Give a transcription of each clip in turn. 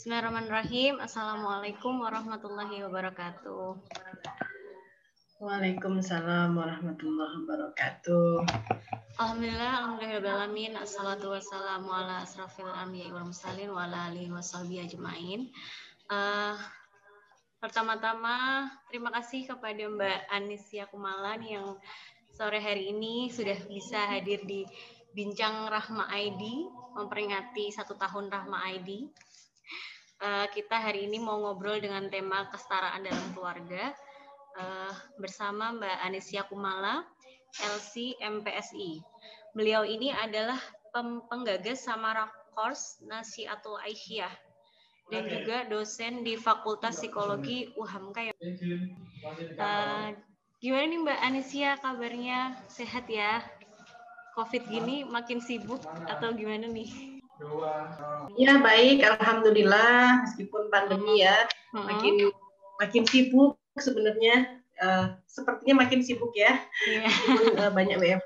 Bismillahirrahmanirrahim. Assalamualaikum warahmatullahi wabarakatuh. Waalaikumsalam warahmatullahi wabarakatuh. Alhamdulillah, alhamdulillahirrahmanirrahim. Assalatu wassalamu ala asrafil anbiya wal mursalin wa ala alihi washabihi ajmain. Uh, pertama-tama terima kasih kepada Mbak Anisia Kumalan yang sore hari ini sudah bisa hadir di Bincang Rahma ID memperingati satu tahun Rahma ID. Uh, kita hari ini mau ngobrol dengan tema kesetaraan dalam keluarga uh, bersama Mbak Anesia Kumala, LC MPSI. Beliau ini adalah penggagas Samara Course Nasiatul Aisyah dan juga dosen di Fakultas Psikologi UHAMKA. Uh, gimana nih Mbak Anesia kabarnya? Sehat ya? COVID gini makin sibuk atau gimana nih? Ya baik, alhamdulillah meskipun pandemi ya makin makin sibuk sebenarnya uh, sepertinya makin sibuk ya. Yeah. uh, banyak WF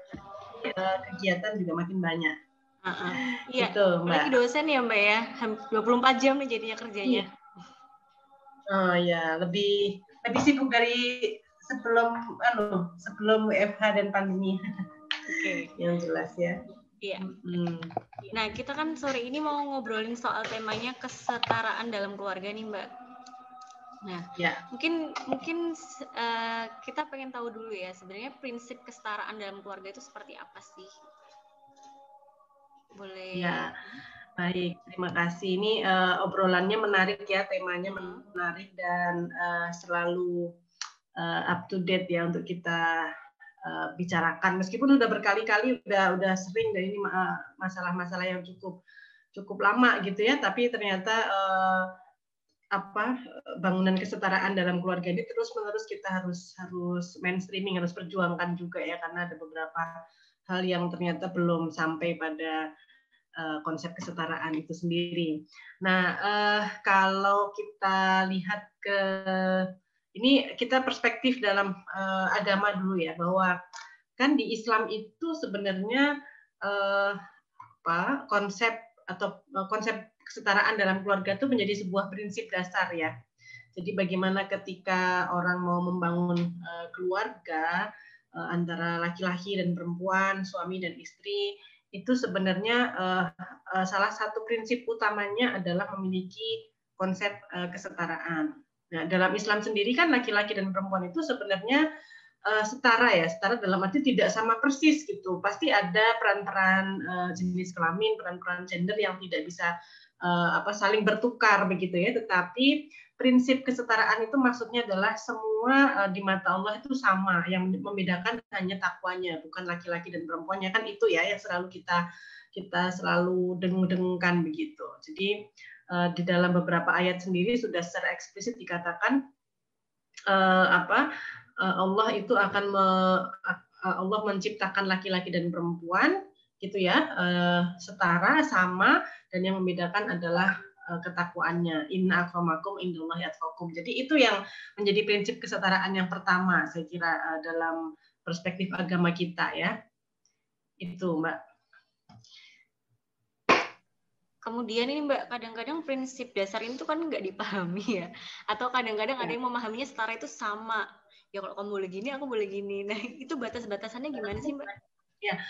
uh, kegiatan juga makin banyak. Uh -uh. Iya. Gitu, Mbak. Lagi dosen ya Mbak ya, 24 jam nih jadinya kerjanya. Iya. Oh ya, lebih lebih sibuk dari sebelum anu sebelum WFH dan pandemi. Oke. Okay. Yang jelas ya. Iya. Hmm. Nah, kita kan sore ini mau ngobrolin soal temanya kesetaraan dalam keluarga nih, Mbak. Nah, ya. mungkin mungkin uh, kita pengen tahu dulu ya sebenarnya prinsip kesetaraan dalam keluarga itu seperti apa sih? Boleh. Ya. Baik, terima kasih. Ini uh, obrolannya menarik ya, temanya hmm. menarik dan uh, selalu uh, up to date ya untuk kita uh, bicarakan. Meskipun sudah berkali-kali, udah udah sering dari ini masalah-masalah yang cukup cukup lama gitu ya, tapi ternyata uh, apa bangunan kesetaraan dalam keluarga ini terus menerus kita harus harus mainstreaming harus perjuangkan juga ya karena ada beberapa hal yang ternyata belum sampai pada uh, konsep kesetaraan itu sendiri. Nah uh, kalau kita lihat ke ini kita perspektif dalam uh, agama dulu ya bahwa kan di Islam itu sebenarnya uh, apa konsep atau konsep kesetaraan dalam keluarga itu menjadi sebuah prinsip dasar ya. Jadi bagaimana ketika orang mau membangun uh, keluarga uh, antara laki-laki dan perempuan, suami dan istri, itu sebenarnya uh, uh, salah satu prinsip utamanya adalah memiliki konsep uh, kesetaraan. Nah, dalam Islam sendiri kan laki-laki dan perempuan itu sebenarnya uh, setara ya, setara dalam arti tidak sama persis gitu. Pasti ada peran-peran uh, jenis kelamin, peran-peran gender yang tidak bisa uh, apa saling bertukar begitu ya. Tetapi prinsip kesetaraan itu maksudnya adalah semua uh, di mata Allah itu sama yang membedakan hanya takwanya bukan laki-laki dan perempuannya. Kan itu ya yang selalu kita kita selalu dengung-dengungkan begitu. Jadi di dalam beberapa ayat sendiri sudah secara eksplisit dikatakan uh, apa uh, Allah itu akan me, Allah menciptakan laki-laki dan perempuan gitu ya setara sama dan yang membedakan adalah ketakwaannya. Inna akramakum indallahi atqakum. Jadi itu yang menjadi prinsip kesetaraan yang pertama saya kira dalam perspektif agama kita ya. Itu mbak Kemudian ini Mbak, kadang-kadang prinsip dasar itu kan nggak dipahami ya. Atau kadang-kadang ada ya. yang memahaminya setara itu sama. Ya kalau kamu boleh gini, aku boleh gini. Nah itu batas-batasannya gimana sih Mbak? Ya,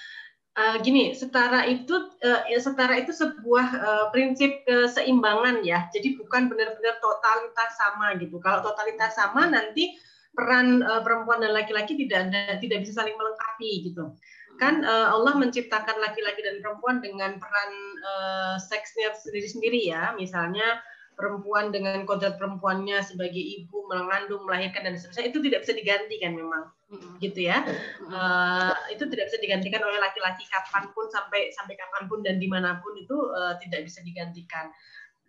uh, gini, setara itu uh, setara itu sebuah uh, prinsip keseimbangan ya. Jadi bukan benar-benar totalitas sama gitu. Kalau totalitas sama nanti peran uh, perempuan dan laki-laki tidak ada tidak bisa saling melengkapi gitu. Kan uh, Allah menciptakan laki-laki dan perempuan dengan peran uh, seksnya sendiri-sendiri ya. Misalnya perempuan dengan kodrat perempuannya sebagai ibu mengandung melahirkan dan seterusnya itu tidak bisa digantikan memang? Gitu ya? Uh, itu tidak bisa digantikan oleh laki-laki kapan pun sampai sampai kapan pun dan di mana pun itu uh, tidak bisa digantikan.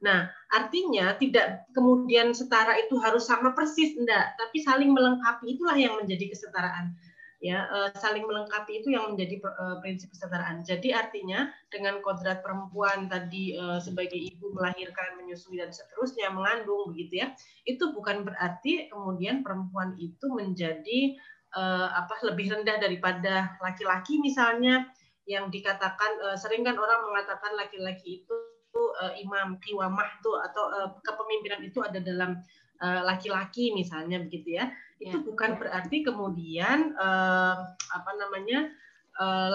Nah artinya tidak kemudian setara itu harus sama persis enggak. Tapi saling melengkapi itulah yang menjadi kesetaraan ya uh, saling melengkapi itu yang menjadi uh, prinsip kesetaraan. Jadi artinya dengan kodrat perempuan tadi uh, sebagai ibu melahirkan, menyusui dan seterusnya mengandung begitu ya, itu bukan berarti kemudian perempuan itu menjadi apa lebih rendah daripada laki-laki misalnya yang dikatakan uh, sering kan orang mengatakan laki-laki itu imam kiwamah tuh atau kepemimpinan itu ada dalam laki-laki uh, misalnya begitu ya. Itu ya, bukan berarti kemudian uh, apa namanya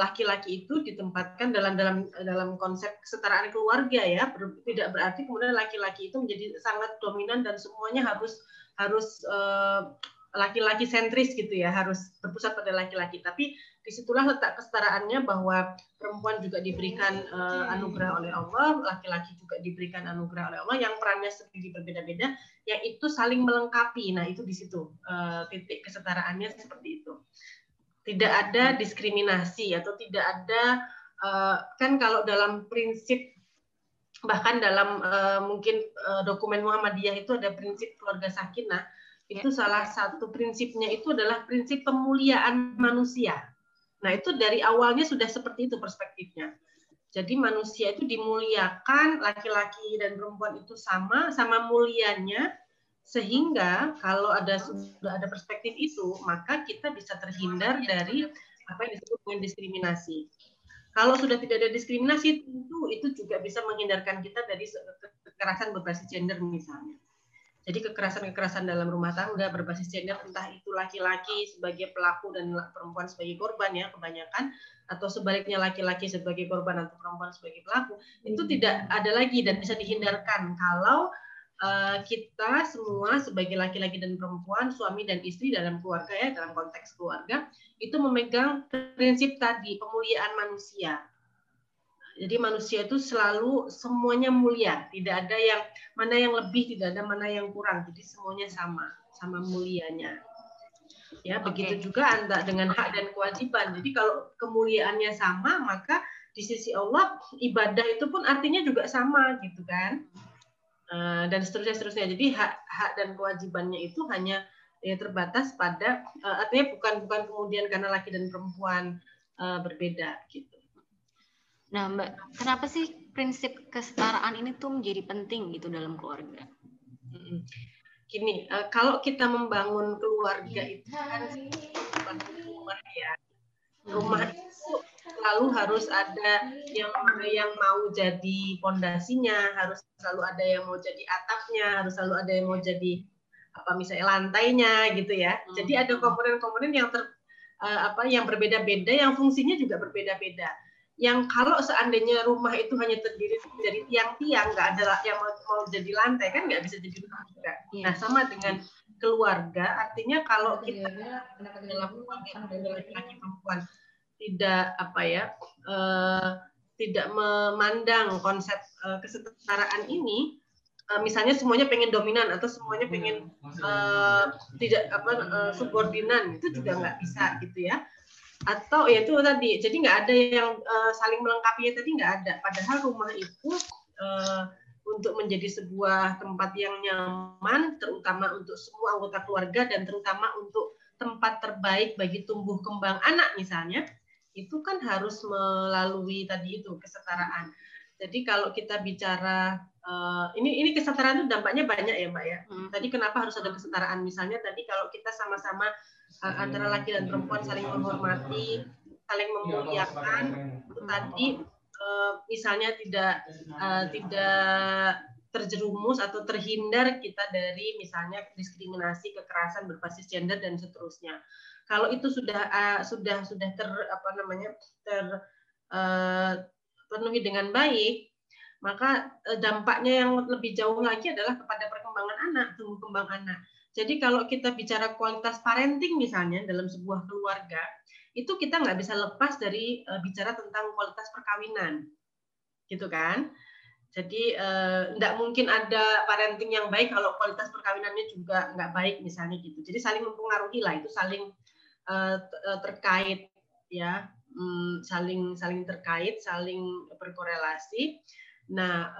laki-laki itu ditempatkan dalam dalam dalam konsep kesetaraan keluarga ya. Ber, tidak berarti kemudian laki-laki itu menjadi sangat dominan dan semuanya harus harus uh, laki-laki sentris gitu ya harus berpusat pada laki-laki. Tapi di situlah letak kesetaraannya bahwa perempuan juga diberikan uh, anugerah oleh Allah laki-laki juga diberikan anugerah oleh Allah yang perannya sendiri berbeda-beda yaitu saling melengkapi nah itu di situ uh, titik kesetaraannya seperti itu tidak ada diskriminasi atau tidak ada uh, kan kalau dalam prinsip bahkan dalam uh, mungkin uh, dokumen Muhammadiyah itu ada prinsip keluarga sakinah itu ya. salah satu prinsipnya itu adalah prinsip pemuliaan manusia. Nah, itu dari awalnya sudah seperti itu perspektifnya. Jadi manusia itu dimuliakan, laki-laki dan perempuan itu sama, sama mulianya, sehingga kalau ada sudah ada perspektif itu, maka kita bisa terhindar dari apa yang disebut dengan diskriminasi. Kalau sudah tidak ada diskriminasi, tentu itu juga bisa menghindarkan kita dari kekerasan berbasis gender misalnya. Jadi kekerasan-kekerasan dalam rumah tangga berbasis gender entah itu laki-laki sebagai pelaku dan perempuan sebagai korban ya kebanyakan atau sebaliknya laki-laki sebagai korban atau perempuan sebagai pelaku itu hmm. tidak ada lagi dan bisa dihindarkan kalau uh, kita semua sebagai laki-laki dan perempuan suami dan istri dalam keluarga ya dalam konteks keluarga itu memegang prinsip tadi pemuliaan manusia jadi manusia itu selalu semuanya mulia, tidak ada yang mana yang lebih, tidak ada mana yang kurang. Jadi semuanya sama, sama mulianya. Ya, okay. begitu juga antara dengan hak dan kewajiban. Jadi kalau kemuliaannya sama, maka di sisi Allah ibadah itu pun artinya juga sama gitu kan. Eh, dan seterusnya seterusnya. Jadi hak hak dan kewajibannya itu hanya ya terbatas pada eh, artinya bukan bukan kemudian karena laki dan perempuan eh, berbeda gitu. Nah, Mbak, kenapa sih prinsip kesetaraan ini tuh menjadi penting gitu dalam keluarga? Gini, uh, kalau kita membangun keluarga itu kan rumah ya. Rumah itu selalu harus ada yang yang mau jadi pondasinya, harus selalu ada yang mau jadi atapnya, harus selalu ada yang mau jadi apa misalnya lantainya gitu ya. Hmm. Jadi ada komponen-komponen yang ter uh, apa yang berbeda-beda, yang fungsinya juga berbeda-beda yang kalau seandainya rumah itu hanya terdiri dari tiang-tiang, nggak ada yang mau, mau jadi lantai kan nggak bisa jadi rumah juga. Yeah. Nah sama dengan keluarga, artinya kalau kita dalam laki-laki perempuan tidak apa ya, uh, tidak memandang konsep uh, kesetaraan ini, uh, misalnya semuanya pengen dominan atau semuanya pengen uh, tidak apa uh, subordinan itu juga nggak bisa gitu ya atau ya itu tadi jadi nggak ada yang uh, saling melengkapi tadi nggak ada. Padahal rumah itu uh, untuk menjadi sebuah tempat yang nyaman terutama untuk semua anggota keluarga dan terutama untuk tempat terbaik bagi tumbuh kembang anak misalnya itu kan harus melalui tadi itu kesetaraan. Jadi kalau kita bicara uh, ini ini kesetaraan itu dampaknya banyak ya mbak ya. Hmm. tadi kenapa harus ada kesetaraan? Misalnya tadi kalau kita sama-sama antara laki dan perempuan saling menghormati, saling memuliakan. Tadi uh, misalnya tidak uh, tidak terjerumus atau terhindar kita dari misalnya diskriminasi, kekerasan berbasis gender dan seterusnya. Kalau itu sudah uh, sudah sudah ter apa namanya ter uh, penuhi dengan baik, maka dampaknya yang lebih jauh lagi adalah kepada perkembangan anak, tumbuh kembang anak. Jadi kalau kita bicara kualitas parenting misalnya dalam sebuah keluarga, itu kita nggak bisa lepas dari uh, bicara tentang kualitas perkawinan, gitu kan? Jadi uh, mungkin ada parenting yang baik kalau kualitas perkawinannya juga nggak baik misalnya gitu. Jadi saling mempengaruhi lah, itu saling uh, terkait ya, um, saling saling terkait, saling berkorelasi. Nah,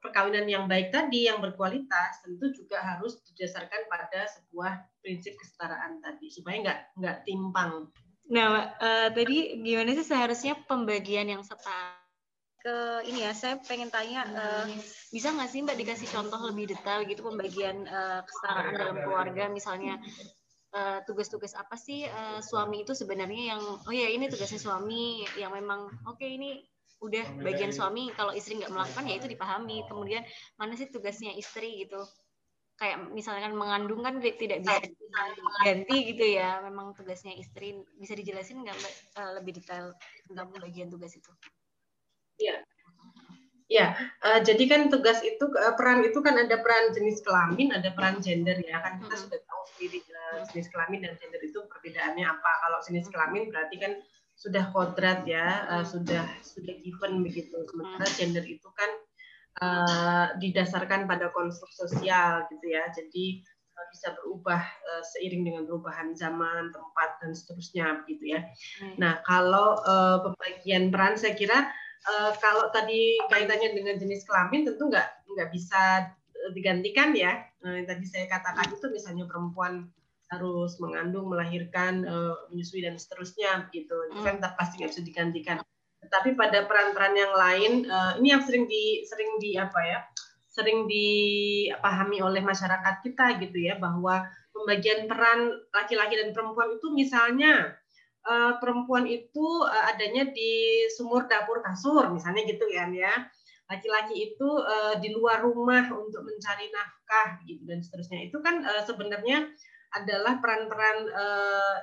perkawinan yang baik tadi yang berkualitas tentu juga harus didasarkan pada sebuah prinsip kesetaraan tadi supaya nggak nggak timpang. Nah, uh, tadi gimana sih seharusnya pembagian yang setara? ke ini ya, saya pengen tanya, uh, bisa nggak sih Mbak dikasih contoh lebih detail gitu pembagian uh, kesetaraan dalam keluarga, misalnya tugas-tugas uh, apa sih uh, suami itu sebenarnya yang, oh ya ini tugasnya suami yang memang, oke okay, ini udah bagian suami kalau istri nggak melakukan ya itu dipahami. Kemudian mana sih tugasnya istri gitu? Kayak misalnya kan mengandung kan tidak bisa ganti gitu ya. Memang tugasnya istri. Bisa dijelasin nggak uh, lebih detail tentang bagian tugas itu? Iya, Ya, uh, jadi kan tugas itu uh, peran itu kan ada peran jenis kelamin, ada peran gender ya. Kan kita sudah tahu sendiri uh, jenis kelamin dan gender itu perbedaannya apa. Kalau jenis kelamin berarti kan sudah kodrat ya, uh, sudah sudah given begitu. Sementara gender itu kan uh, didasarkan pada konstruk sosial gitu ya. Jadi uh, bisa berubah uh, seiring dengan perubahan zaman, tempat dan seterusnya gitu ya. Nah, kalau uh, pembagian peran saya kira uh, kalau tadi kaitannya dengan jenis kelamin tentu nggak nggak bisa digantikan ya. Nah, yang tadi saya katakan itu misalnya perempuan harus mengandung, melahirkan, uh, menyusui dan seterusnya gitu. Itu kan hmm. pasti nggak bisa digantikan. Tetapi pada peran-peran yang lain, uh, ini yang sering di sering di apa ya, sering dipahami oleh masyarakat kita gitu ya bahwa pembagian peran laki-laki dan perempuan itu misalnya uh, perempuan itu uh, adanya di sumur dapur kasur misalnya gitu kan ya laki-laki itu uh, di luar rumah untuk mencari nafkah gitu dan seterusnya itu kan uh, sebenarnya adalah peran-peran uh,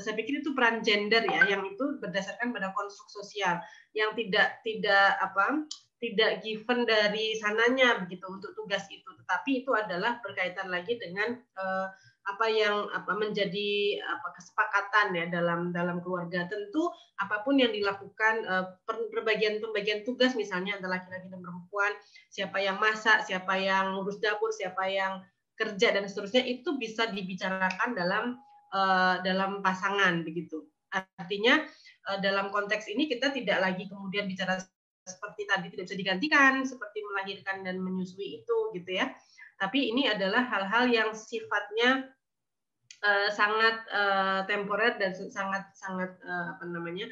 saya pikir itu peran gender ya yang itu berdasarkan pada konstruk sosial. Yang tidak tidak apa tidak given dari sananya begitu untuk tugas itu. Tetapi itu adalah berkaitan lagi dengan uh, apa yang apa menjadi apa kesepakatan ya dalam dalam keluarga. Tentu apa pun yang dilakukan uh, perbagian pembagian tugas misalnya antara laki-laki dan perempuan siapa yang masak siapa yang ngurus dapur siapa yang kerja dan seterusnya itu bisa dibicarakan dalam uh, dalam pasangan begitu artinya uh, dalam konteks ini kita tidak lagi kemudian bicara seperti tadi tidak bisa digantikan seperti melahirkan dan menyusui itu gitu ya tapi ini adalah hal-hal yang sifatnya uh, sangat uh, temporer dan sangat sangat uh, apa namanya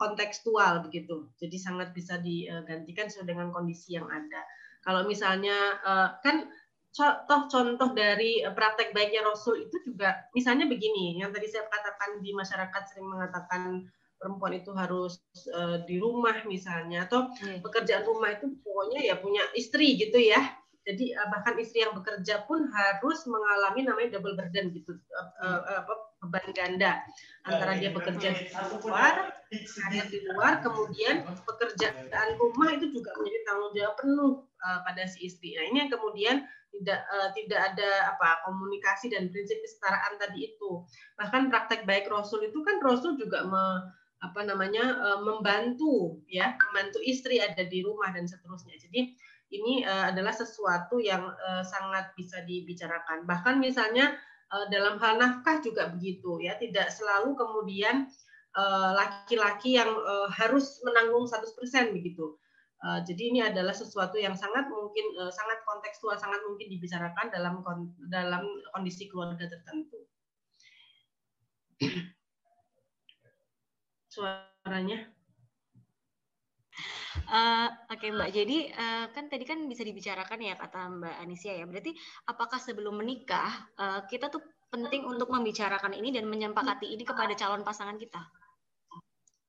kontekstual begitu. Jadi sangat bisa digantikan sesuai dengan kondisi yang ada. Kalau misalnya uh, kan contoh-contoh dari praktek baiknya Rasul itu juga misalnya begini, yang tadi saya katakan di masyarakat sering mengatakan perempuan itu harus uh, di rumah misalnya atau hmm. pekerjaan rumah itu pokoknya ya punya istri gitu ya jadi uh, bahkan istri yang bekerja pun harus mengalami namanya double burden gitu uh, apa beban ganda. Antara dia bekerja di luar karir di luar kemudian pekerjaan rumah itu juga menjadi tanggung jawab penuh uh, pada si istri. Nah ini yang kemudian tidak uh, tidak ada apa komunikasi dan prinsip kesetaraan tadi itu. Bahkan praktek baik Rasul itu kan Rasul juga me, apa namanya membantu ya membantu istri ada di rumah dan seterusnya. Jadi ini uh, adalah sesuatu yang uh, sangat bisa dibicarakan. Bahkan misalnya uh, dalam hal nafkah juga begitu ya, tidak selalu kemudian laki-laki uh, yang uh, harus menanggung 100% begitu. Uh, jadi ini adalah sesuatu yang sangat mungkin uh, sangat kontekstual, sangat mungkin dibicarakan dalam dalam kondisi keluarga tertentu. Suaranya Uh, Oke okay, Mbak, jadi uh, kan tadi kan bisa dibicarakan ya kata Mbak Anisia ya. Berarti apakah sebelum menikah uh, kita tuh penting untuk membicarakan ini dan menyempakati ini kepada calon pasangan kita?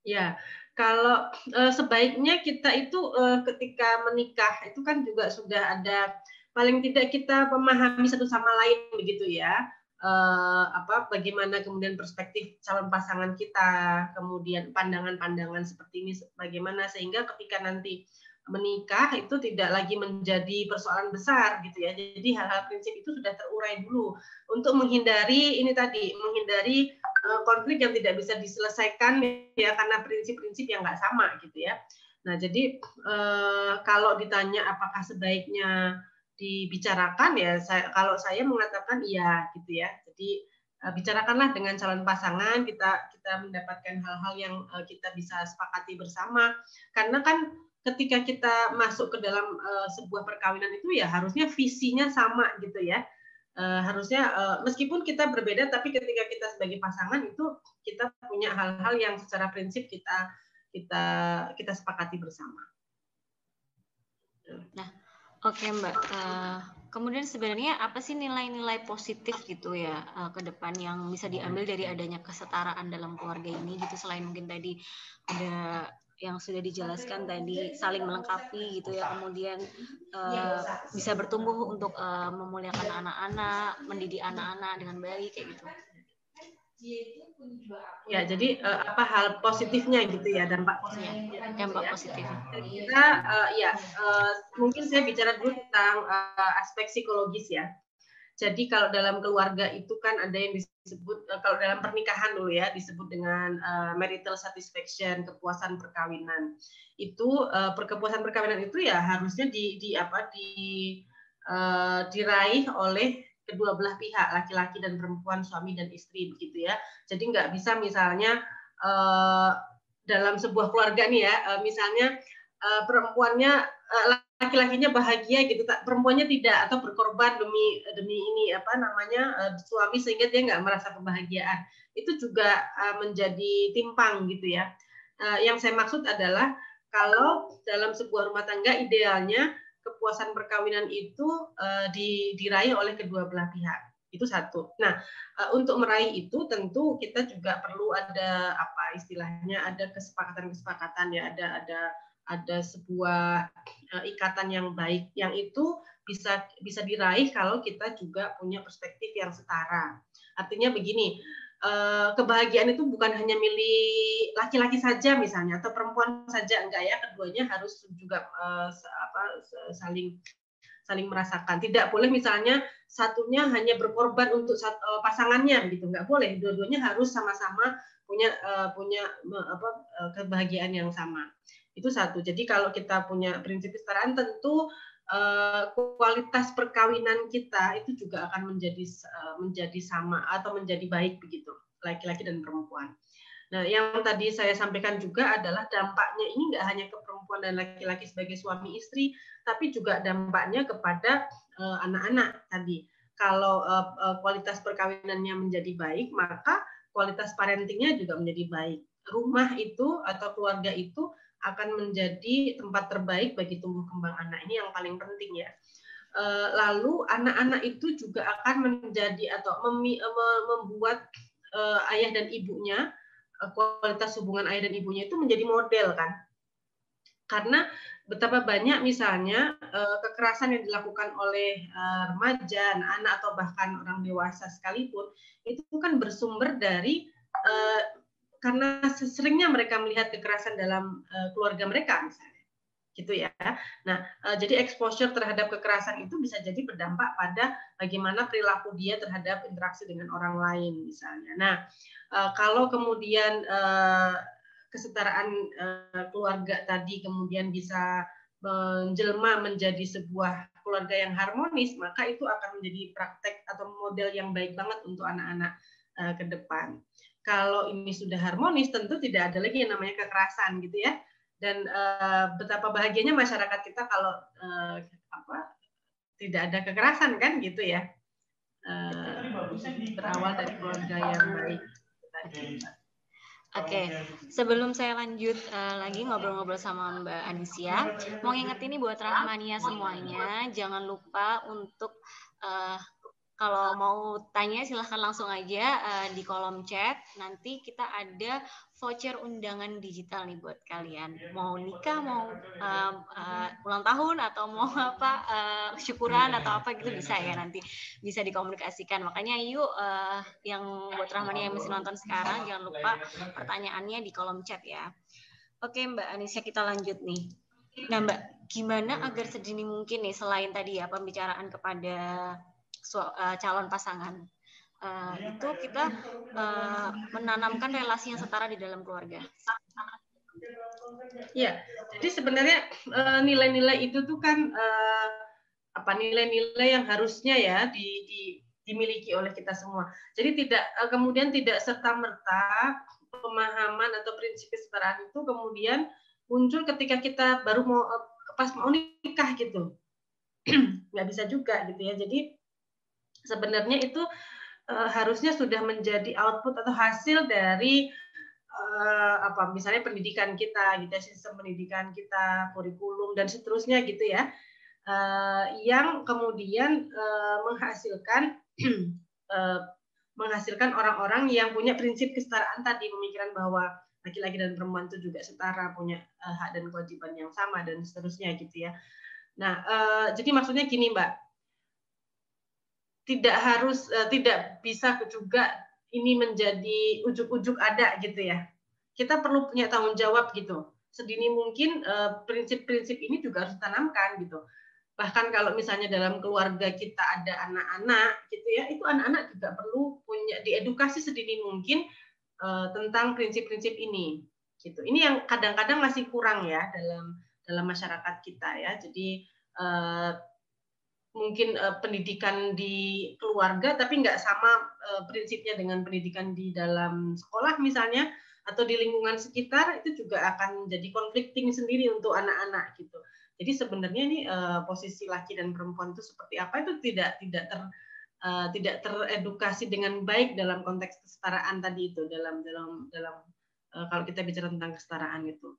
Ya, kalau uh, sebaiknya kita itu uh, ketika menikah itu kan juga sudah ada paling tidak kita memahami satu sama lain begitu ya uh, apa bagaimana kemudian perspektif calon pasangan kita, kemudian pandangan-pandangan seperti ini bagaimana sehingga ketika nanti menikah itu tidak lagi menjadi persoalan besar gitu ya. Jadi hal-hal prinsip itu sudah terurai dulu untuk menghindari ini tadi menghindari uh, konflik yang tidak bisa diselesaikan ya karena prinsip-prinsip yang nggak sama gitu ya. Nah jadi uh, kalau ditanya apakah sebaiknya dibicarakan ya saya, kalau saya mengatakan iya gitu ya. Jadi uh, bicarakanlah dengan calon pasangan kita kita mendapatkan hal-hal yang uh, kita bisa sepakati bersama. Karena kan ketika kita masuk ke dalam uh, sebuah perkawinan itu ya harusnya visinya sama gitu ya. Harusnya meskipun kita berbeda tapi ketika kita sebagai pasangan itu kita punya hal-hal yang secara prinsip kita kita kita sepakati bersama. Oke Mbak, uh, kemudian sebenarnya apa sih nilai-nilai positif gitu ya uh, ke depan yang bisa diambil dari adanya kesetaraan dalam keluarga ini gitu? Selain mungkin tadi ada yang sudah dijelaskan tadi saling melengkapi gitu ya. Kemudian uh, bisa bertumbuh untuk uh, memuliakan anak-anak mendidik anak-anak dengan baik kayak gitu Ya, jadi uh, apa hal positifnya gitu ya dampak positifnya. Ya, dampak positif. Kita uh, ya uh, mungkin saya bicara dulu tentang uh, aspek psikologis ya. Jadi kalau dalam keluarga itu kan ada yang disebut uh, kalau dalam pernikahan dulu ya disebut dengan uh, marital satisfaction, kepuasan perkawinan. Itu uh, perkepuasan perkawinan itu ya harusnya di, di apa di uh, diraih oleh kedua belah pihak laki-laki dan perempuan suami dan istri begitu ya. Jadi nggak bisa misalnya uh, dalam sebuah keluarga nih ya uh, misalnya uh, perempuannya laki-lakinya bahagia gitu tak perempuannya tidak atau berkorban demi demi ini apa namanya suami sehingga dia nggak merasa kebahagiaan. Itu juga menjadi timpang gitu ya. Yang saya maksud adalah kalau dalam sebuah rumah tangga idealnya kepuasan perkawinan itu uh, diraih oleh kedua belah pihak. Itu satu. Nah, uh, untuk meraih itu tentu kita juga perlu ada apa istilahnya ada kesepakatan-kesepakatan ya, ada ada ada sebuah uh, ikatan yang baik yang itu bisa bisa diraih kalau kita juga punya perspektif yang setara. Artinya begini, Eh, kebahagiaan itu bukan hanya milik laki-laki saja misalnya atau perempuan saja enggak ya. Keduanya harus juga uh, apa saling saling merasakan. Tidak boleh misalnya satunya hanya berkorban untuk satu, uh, pasangannya gitu. Nggak boleh. Dua-duanya harus sama-sama punya uh, punya apa kebahagiaan yang sama. Itu satu. Jadi kalau kita punya prinsip kesetaraan tentu kualitas perkawinan kita itu juga akan menjadi uh, menjadi sama atau menjadi baik begitu laki-laki dan perempuan. Nah, yang tadi saya sampaikan juga adalah dampaknya ini nggak hanya ke perempuan dan laki-laki sebagai suami istri, tapi juga dampaknya kepada eh, anak-anak uh, tadi. Kalau uh, uh, kualitas perkawinannya menjadi baik, maka kualitas parentingnya juga menjadi baik. Rumah itu atau keluarga itu akan menjadi tempat terbaik bagi tumbuh kembang anak. Ini yang paling penting ya. Lalu anak-anak itu juga akan menjadi atau membuat uh, ayah dan ibunya kualitas hubungan ayah dan ibunya itu menjadi model kan karena betapa banyak misalnya kekerasan yang dilakukan oleh remaja, anak atau bahkan orang dewasa sekalipun itu kan bersumber dari karena seringnya mereka melihat kekerasan dalam uh, keluarga mereka misalnya gitu ya. Nah, uh, jadi exposure terhadap kekerasan itu bisa jadi berdampak pada bagaimana perilaku dia terhadap interaksi dengan orang lain misalnya. Nah, uh, kalau kemudian uh, kesetaraan uh, keluarga tadi kemudian bisa menjelma menjadi sebuah keluarga yang harmonis, maka itu akan menjadi praktek atau model yang baik banget untuk anak-anak uh, ke depan. Kalau ini sudah harmonis, tentu tidak ada lagi yang namanya kekerasan gitu ya. Dan uh, betapa bahagianya masyarakat kita kalau uh, apa tidak ada kekerasan kan gitu ya. Uh, berawal dari keluarga yang baik Oke, okay. sebelum saya lanjut uh, lagi ngobrol-ngobrol sama Mbak Anisia, mau ngingetin nih buat Rahmania semuanya, jangan lupa untuk uh, kalau mau tanya silahkan langsung aja uh, di kolom chat. Nanti kita ada voucher undangan digital nih buat kalian. Mau nikah, mau uh, uh, ulang tahun atau mau apa uh, syukuran atau apa gitu bisa ya nanti bisa dikomunikasikan. Makanya yuk uh, yang buat Rahmani yang masih nonton sekarang jangan lupa pertanyaannya di kolom chat ya. Oke Mbak Anisya kita lanjut nih. Nah Mbak, gimana agar sedini mungkin nih selain tadi ya pembicaraan kepada calon pasangan uh, itu kita uh, menanamkan relasi yang setara di dalam keluarga. Ya, jadi sebenarnya uh, nilai-nilai itu tuh kan uh, apa nilai-nilai yang harusnya ya di, di, dimiliki oleh kita semua. Jadi tidak uh, kemudian tidak serta merta pemahaman atau prinsip kesetaraan itu kemudian muncul ketika kita baru mau pas mau nikah gitu nggak bisa juga gitu ya jadi sebenarnya itu uh, harusnya sudah menjadi output atau hasil dari uh, apa misalnya pendidikan kita gitu ya, sistem pendidikan kita kurikulum dan seterusnya gitu ya uh, yang kemudian uh, menghasilkan uh, menghasilkan orang-orang yang punya prinsip kesetaraan tadi, pemikiran bahwa laki-laki dan perempuan itu juga setara, punya uh, hak dan kewajiban yang sama dan seterusnya gitu ya. Nah, uh, jadi maksudnya gini Mbak, tidak harus uh, tidak bisa juga ini menjadi ujuk-ujuk ada gitu ya. Kita perlu punya tanggung jawab gitu. Sedini mungkin prinsip-prinsip uh, ini juga harus ditanamkan gitu bahkan kalau misalnya dalam keluarga kita ada anak-anak gitu ya itu anak-anak juga perlu punya diedukasi sedini mungkin uh, tentang prinsip-prinsip ini gitu ini yang kadang-kadang masih kurang ya dalam dalam masyarakat kita ya jadi uh, mungkin uh, pendidikan di keluarga tapi nggak sama uh, prinsipnya dengan pendidikan di dalam sekolah misalnya atau di lingkungan sekitar itu juga akan jadi conflicting sendiri untuk anak-anak gitu jadi sebenarnya ini uh, posisi laki dan perempuan itu seperti apa itu tidak tidak ter uh, tidak teredukasi dengan baik dalam konteks kesetaraan tadi itu dalam dalam dalam uh, kalau kita bicara tentang kesetaraan itu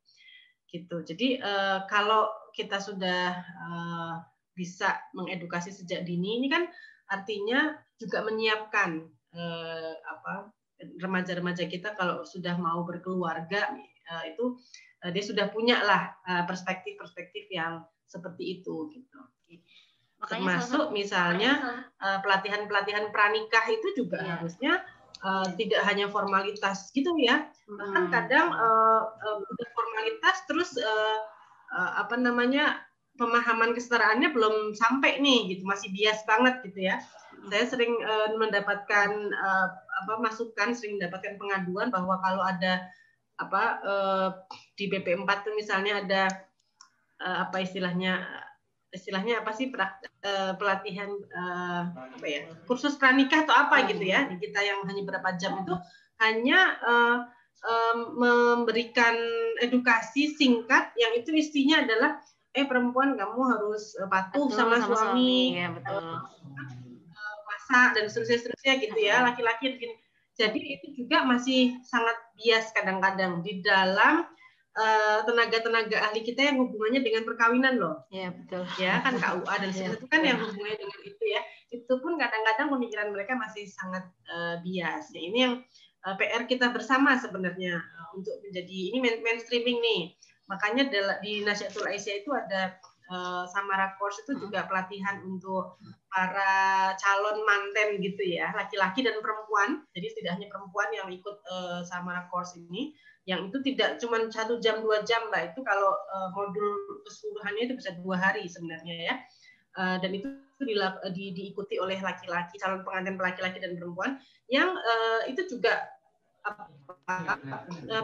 gitu. Jadi uh, kalau kita sudah uh, bisa mengedukasi sejak dini ini kan artinya juga menyiapkan uh, apa remaja-remaja kita kalau sudah mau berkeluarga uh, itu uh, dia sudah punya lah uh, perspektif-perspektif yang seperti itu gitu. Makanya Termasuk misalnya pelatihan-pelatihan pranikah itu juga yeah. harusnya uh, tidak hanya formalitas gitu ya. Bahkan hmm. kadang uh, uh, formalitas terus uh, uh, apa namanya pemahaman kesetaraannya belum sampai nih gitu, masih bias banget gitu ya. Saya sering uh, mendapatkan uh, apa masukan, sering mendapatkan pengaduan bahwa kalau ada apa uh, di BP4 tuh misalnya ada uh, apa istilahnya istilahnya apa sih uh, pelatihan uh, apa ya kursus pranikah atau apa gitu ya kita yang hanya berapa jam itu hanya uh, memberikan edukasi singkat yang itu istinya adalah eh perempuan kamu harus patuh betul, sama, sama suami, suami ya, betul. Uh, masak dan seterusnya seterusnya gitu ya laki-laki jadi itu juga masih sangat bias kadang-kadang di dalam eh, tenaga-tenaga ahli kita yang hubungannya dengan perkawinan loh. Iya betul. Ya kan KUA dan sebagainya itu kan yang hubungannya dengan itu ya. Itu pun kadang-kadang pemikiran mereka masih sangat uh, bias. Ya, ini yang uh, PR kita bersama sebenarnya uh, untuk menjadi ini mainstreaming nih. Makanya di Nasihatul Aisyah itu ada uh, Samara Course itu juga pelatihan untuk para calon manten gitu ya, laki-laki dan perempuan. Jadi tidak hanya perempuan yang ikut uh, Samara Course ini, yang itu tidak cuma satu jam dua jam mbak itu kalau uh, modul keseluruhannya itu bisa dua hari sebenarnya ya. Uh, dan itu di, di, diikuti oleh laki-laki calon pengantin laki-laki dan perempuan yang uh, itu juga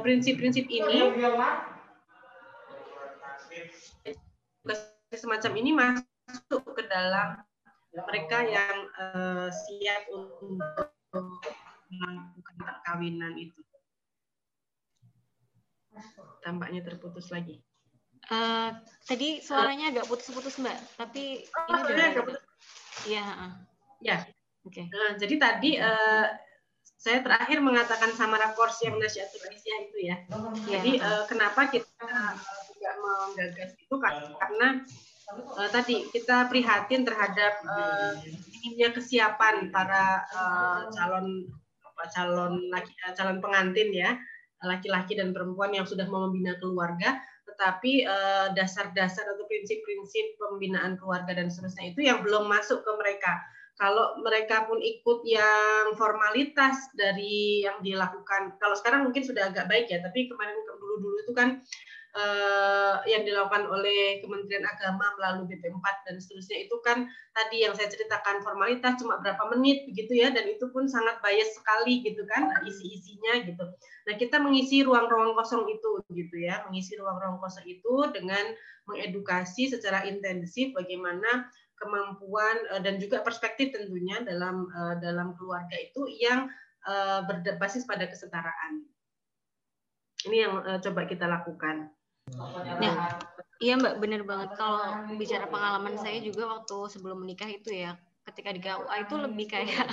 prinsip-prinsip uh, ini semacam ini masuk ke dalam mereka yang uh, siap untuk melakukan perkawinan itu. Tampaknya terputus lagi. Uh, tadi suaranya agak putus-putus mbak, tapi oh, ini udah agak putus. Iya. Ya. Oke. Okay. Uh, jadi tadi uh, saya terakhir mengatakan sama rakors yang nasihatul Aisyah itu ya. ya. Jadi uh, kenapa kita uh, tidak menggagas itu karena uh, tadi kita prihatin terhadap uh, minimnya kesiapan para uh, calon apa, calon laki, calon pengantin ya laki-laki dan perempuan yang sudah mau membina keluarga. Tetapi dasar-dasar atau prinsip-prinsip pembinaan keluarga dan seterusnya itu yang belum masuk ke mereka. Kalau mereka pun ikut yang formalitas dari yang dilakukan kalau sekarang mungkin sudah agak baik ya tapi kemarin dulu-dulu itu kan uh, yang dilakukan oleh Kementerian Agama melalui BP4 dan seterusnya itu kan tadi yang saya ceritakan formalitas cuma berapa menit begitu ya dan itu pun sangat bias sekali gitu kan isi-isinya gitu. Nah, kita mengisi ruang-ruang kosong itu gitu ya, mengisi ruang-ruang kosong itu dengan mengedukasi secara intensif bagaimana kemampuan uh, dan juga perspektif tentunya dalam uh, dalam keluarga itu yang berbasis pada kesetaraan. Ini yang coba kita lakukan. Nah, iya Mbak, benar banget. Kalau bicara pengalaman saya juga waktu sebelum menikah itu ya, ketika di KUA itu lebih kayak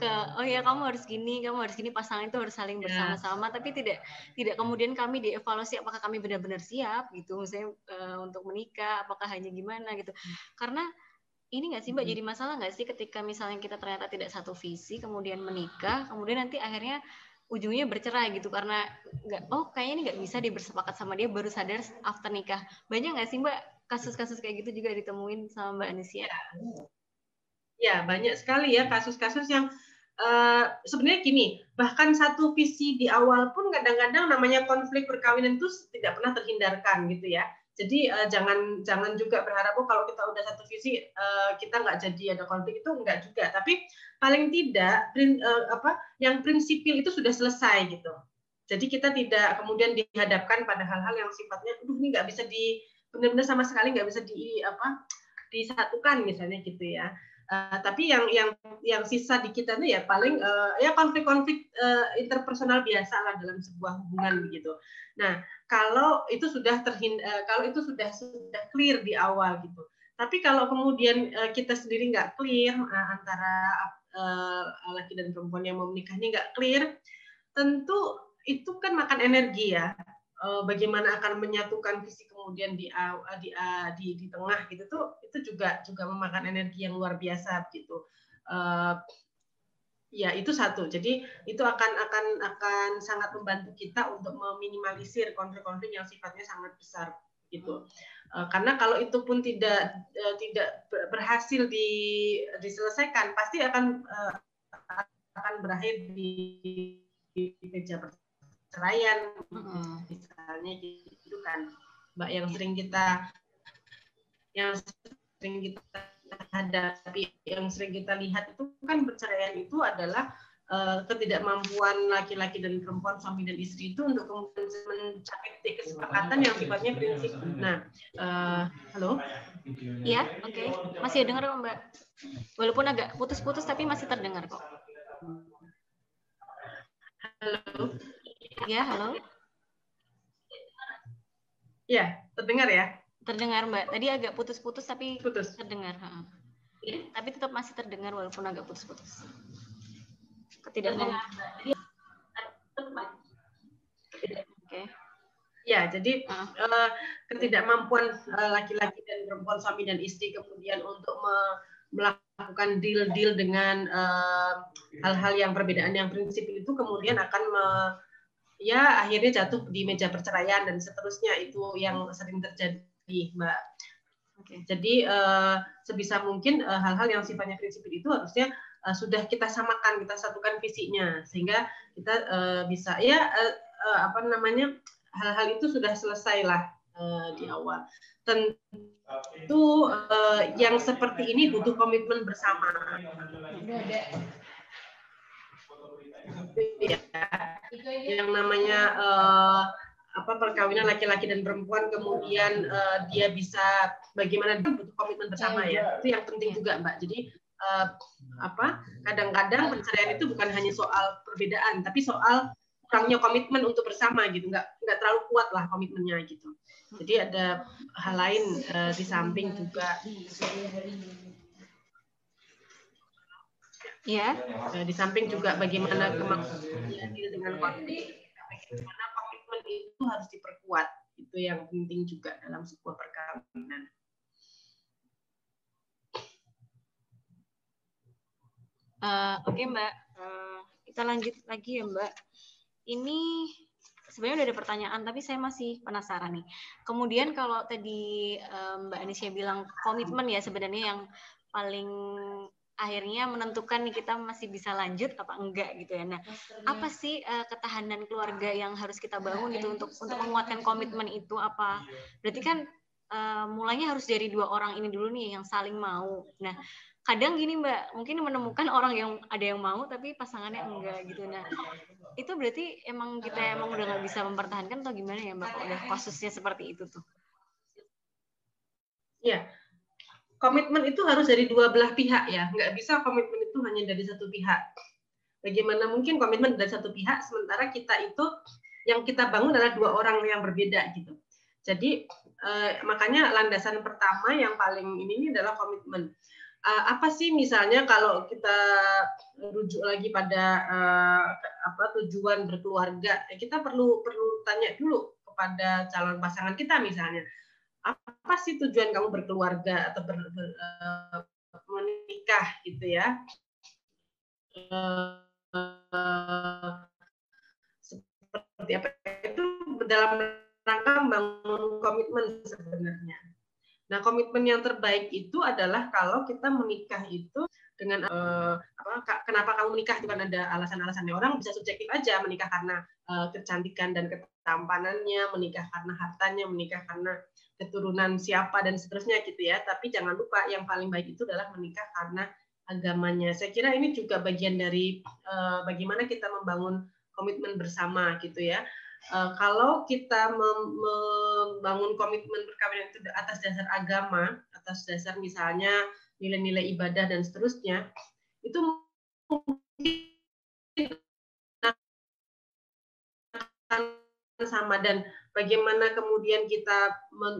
ke oh ya kamu harus gini, kamu harus gini, pasangan itu harus saling iya. bersama-sama, tapi tidak tidak kemudian kami dievaluasi apakah kami benar-benar siap gitu, misalnya uh, untuk menikah, apakah hanya gimana gitu. Karena ini nggak sih Mbak jadi masalah nggak sih ketika misalnya kita ternyata tidak satu visi kemudian menikah kemudian nanti akhirnya ujungnya bercerai gitu karena nggak oh kayaknya ini nggak bisa dia bersepakat sama dia baru sadar after nikah. Banyak nggak sih mbak kasus-kasus kayak gitu juga ditemuin sama mbak Anisia? Ya, ya banyak sekali ya kasus-kasus yang uh, sebenarnya gini bahkan satu visi di awal pun kadang-kadang namanya konflik perkawinan itu tidak pernah terhindarkan gitu ya jadi uh, jangan jangan juga berharap oh kalau kita udah satu visi uh, kita nggak jadi ada konflik itu enggak juga. Tapi paling tidak prin, uh, apa yang prinsipil itu sudah selesai gitu. Jadi kita tidak kemudian dihadapkan pada hal-hal yang sifatnya, aduh ini nggak bisa di benar-benar sama sekali nggak bisa di apa disatukan misalnya gitu ya. Uh, tapi yang yang yang sisa di kita itu ya paling uh, ya konflik-konflik uh, interpersonal biasa lah dalam sebuah hubungan begitu. Nah kalau itu sudah terhind uh, kalau itu sudah sudah clear di awal gitu. Tapi kalau kemudian uh, kita sendiri nggak clear uh, antara uh, laki dan perempuan yang mau menikahnya nggak clear, tentu itu kan makan energi ya. Uh, bagaimana akan menyatukan visi kemudian di di di, di tengah gitu tuh itu juga juga memakan energi yang luar biasa gitu. Uh, ya itu satu. Jadi itu akan akan akan sangat membantu kita untuk meminimalisir konflik-konflik yang sifatnya sangat besar gitu. Uh, karena kalau itu pun tidak uh, tidak berhasil di, diselesaikan pasti akan uh, akan berakhir di, di meja perceraian misalnya gitu kan mbak yang sering kita yang sering kita hadapi yang sering kita lihat itu kan perceraian itu adalah uh, ketidakmampuan laki-laki dan perempuan suami dan istri itu untuk kemudian mencapai kesepakatan yang sifatnya prinsip. Nah, uh, halo? Iya, oke. Okay. Masih dengar kok Mbak. Walaupun agak putus-putus tapi masih terdengar kok. Halo. Ya, halo. Iya, terdengar ya? Terdengar Mbak. Tadi agak putus-putus tapi putus. terdengar. Ha. Ya. Tapi tetap masih terdengar walaupun agak putus-putus. Ketidakmampuan. Oke. Ya, jadi uh. Uh, ketidakmampuan uh, laki-laki dan perempuan suami dan istri kemudian untuk me melakukan deal-deal dengan hal-hal uh, yang perbedaan yang prinsip itu kemudian akan me ya akhirnya jatuh di meja perceraian dan seterusnya. Itu yang sering terjadi mbak. Okay. jadi uh, sebisa mungkin eh, hal-hal yang sifatnya prinsip itu harusnya uh, sudah kita samakan kita satukan visinya. Sehingga kita uh, bisa ya uh, uh, apa namanya hal-hal itu sudah selesai lah uh, di awal. Tentu uh, yang seperti ini butuh komitmen bersama ya. Yang namanya uh, apa perkawinan laki-laki dan perempuan kemudian uh, dia bisa bagaimana dia butuh komitmen bersama ya, ya. itu yang penting juga mbak. Jadi uh, apa kadang-kadang perceraian itu bukan hanya soal perbedaan tapi soal kurangnya komitmen untuk bersama gitu. Nggak nggak terlalu kuat lah komitmennya gitu. Jadi ada hal lain uh, di samping juga Ya. di samping juga bagaimana kemampuan dengan konflik, bagaimana komitmen itu harus diperkuat. Itu yang penting juga dalam sebuah perkawinan. Uh, Oke okay, Mbak, uh, kita lanjut lagi ya Mbak. Ini sebenarnya udah ada pertanyaan, tapi saya masih penasaran nih. Kemudian kalau tadi um, Mbak Anisya bilang komitmen ya sebenarnya yang paling akhirnya menentukan nih kita masih bisa lanjut apa enggak gitu ya. Nah, apa sih uh, ketahanan keluarga yang harus kita bangun gitu untuk untuk menguatkan komitmen itu apa? Berarti kan uh, mulainya harus dari dua orang ini dulu nih yang saling mau. Nah, kadang gini Mbak, mungkin menemukan orang yang ada yang mau tapi pasangannya enggak gitu. Nah, itu berarti emang kita emang udah nggak bisa mempertahankan atau gimana ya Mbak? Udah kasusnya seperti itu tuh. Iya, komitmen itu harus dari dua belah pihak ya, nggak bisa komitmen itu hanya dari satu pihak. Bagaimana mungkin komitmen dari satu pihak sementara kita itu yang kita bangun adalah dua orang yang berbeda gitu. Jadi eh, makanya landasan pertama yang paling ini, adalah komitmen. Uh, apa sih misalnya kalau kita rujuk lagi pada uh, apa tujuan berkeluarga, ya kita perlu perlu tanya dulu kepada calon pasangan kita misalnya apa sih tujuan kamu berkeluarga atau ber, ber, uh, menikah gitu ya. seperti apa itu dalam rangka membangun komitmen sebenarnya. Nah, komitmen yang terbaik itu adalah kalau kita menikah itu dengan uh, apa, kenapa kamu menikah itu kan ada alasan-alasannya orang bisa subjektif aja menikah karena uh, kecantikan dan ketampanannya, menikah karena hartanya, menikah karena keturunan siapa dan seterusnya gitu ya. Tapi jangan lupa yang paling baik itu adalah menikah karena agamanya. Saya kira ini juga bagian dari uh, bagaimana kita membangun komitmen bersama gitu ya. Uh, kalau kita membangun komitmen perkawinan itu atas dasar agama, atas dasar misalnya nilai-nilai ibadah dan seterusnya, itu mungkin sama dan bagaimana kemudian kita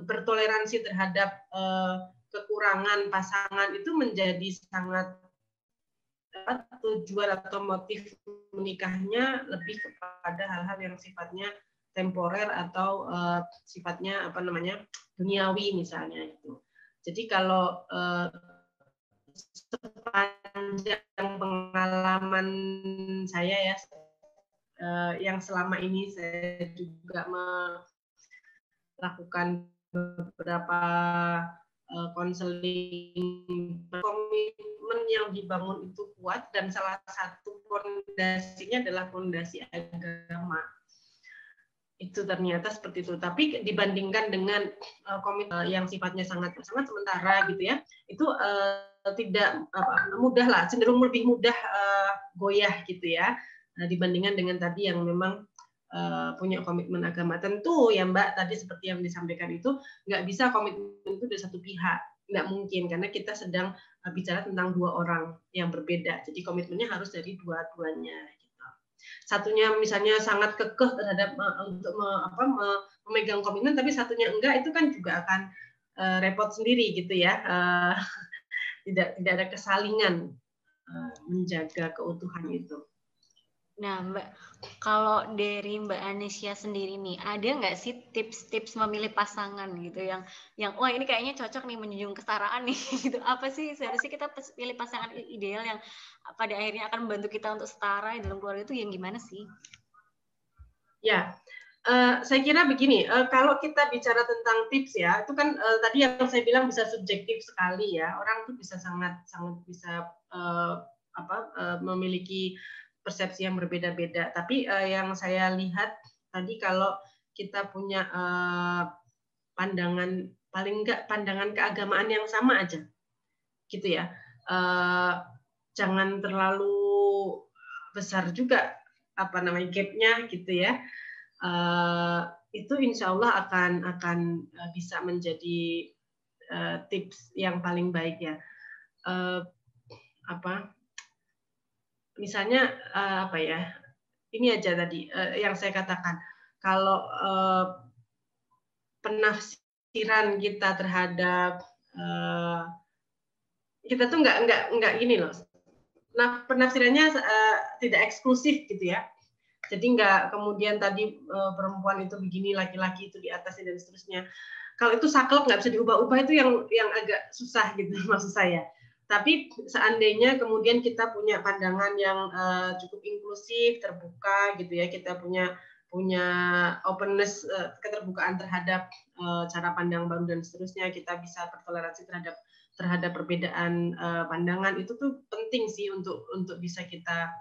bertoleransi terhadap uh, kekurangan pasangan itu menjadi sangat tujuan atau motif menikahnya lebih kepada hal-hal yang sifatnya temporer atau uh, sifatnya apa namanya duniawi misalnya itu. Jadi kalau uh, sepanjang pengalaman saya ya uh, yang selama ini saya juga melakukan beberapa konseling uh, komitmen yang dibangun itu kuat dan salah satu fondasinya adalah fondasi agama. Itu ternyata seperti itu. Tapi dibandingkan dengan uh, komit yang sifatnya sangat sangat sementara gitu ya itu uh, tidak apa, mudah lah cenderung lebih mudah uh, goyah gitu ya uh, dibandingkan dengan tadi yang memang uh, punya komitmen agama tentu ya mbak tadi seperti yang disampaikan itu nggak bisa komitmen itu dari satu pihak. Nggak mungkin karena kita sedang uh, bicara tentang dua orang yang berbeda. Jadi komitmennya harus dari dua-duanya satunya misalnya sangat kekeh terhadap uh, untuk me, apa, me, memegang komitmen tapi satunya enggak itu kan juga akan uh, repot sendiri gitu ya. Uh, tidak tidak ada kesalingan uh, menjaga keutuhan itu. Nah, Mbak, kalau dari Mbak Anesia sendiri nih, ada nggak sih tips-tips memilih pasangan gitu yang yang wah ini kayaknya cocok nih menjunjung kesetaraan nih gitu. Apa sih seharusnya kita pilih pasangan ideal yang pada akhirnya akan membantu kita untuk setara dalam keluarga itu yang gimana sih? Ya, uh, saya kira begini, uh, kalau kita bicara tentang tips ya, itu kan uh, tadi yang saya bilang bisa subjektif sekali ya. Orang tuh bisa sangat sangat bisa uh, apa uh, memiliki persepsi yang berbeda-beda. Tapi uh, yang saya lihat tadi kalau kita punya uh, pandangan paling enggak pandangan keagamaan yang sama aja, gitu ya. Uh, jangan terlalu besar juga apa namanya gapnya gitu ya. Uh, itu insya Allah akan akan bisa menjadi uh, tips yang paling baik ya. Uh, apa misalnya uh, apa ya ini aja tadi uh, yang saya katakan. Kalau uh, penafsiran kita terhadap uh, kita tuh nggak nggak nggak gini loh. Nah penafsirannya uh, tidak eksklusif gitu ya. Jadi nggak kemudian tadi uh, perempuan itu begini laki-laki itu di atasnya dan seterusnya. Kalau itu saklek nggak bisa diubah-ubah itu yang yang agak susah gitu maksud saya tapi seandainya kemudian kita punya pandangan yang uh, cukup inklusif, terbuka gitu ya, kita punya punya openness, uh, keterbukaan terhadap uh, cara pandang baru dan seterusnya, kita bisa bertoleransi terhadap terhadap perbedaan uh, pandangan itu tuh penting sih untuk untuk bisa kita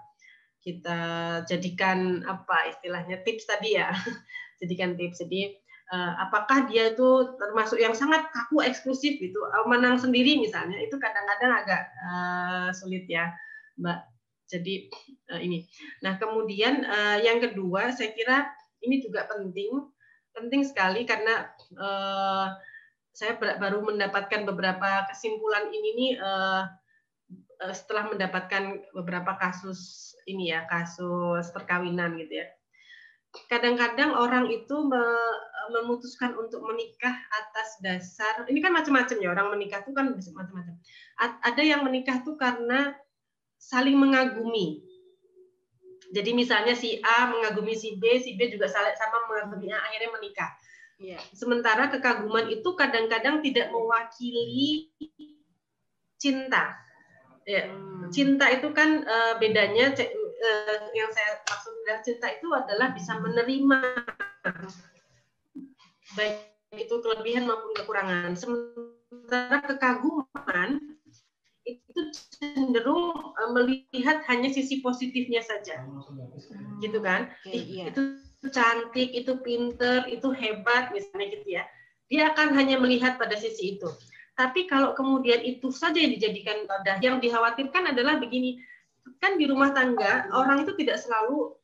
kita jadikan apa istilahnya tips tadi ya, jadikan tips. Jadi apakah dia itu termasuk yang sangat kaku eksklusif gitu? Uh, menang sendiri misalnya itu kadang-kadang agak uh, sulit ya mbak. Jadi uh, ini. Nah kemudian uh, yang kedua saya kira ini juga penting penting sekali karena uh, saya baru mendapatkan beberapa kesimpulan ini nih uh, setelah mendapatkan beberapa kasus ini ya kasus perkawinan gitu ya. Kadang-kadang orang itu memutuskan untuk menikah atas dasar ini kan macam-macam ya orang menikah itu kan macam-macam. Ada yang menikah tuh karena saling mengagumi. Jadi misalnya si A mengagumi si B, si B juga sama mengagumi A, akhirnya menikah. Yeah. Sementara kekaguman itu kadang-kadang tidak mewakili cinta. Ya, hmm. cinta itu kan uh, bedanya uh, yang saya maksud dengan cinta itu adalah bisa menerima baik itu kelebihan maupun kekurangan. Sementara kekaguman itu cenderung uh, melihat hanya sisi positifnya saja, hmm. gitu kan? Okay, iya. Itu cantik, itu pinter, itu hebat, misalnya gitu ya. Dia akan hanya melihat pada sisi itu. Tapi kalau kemudian itu saja yang dijadikan wadah, yang dikhawatirkan adalah begini, kan di rumah tangga orang itu tidak selalu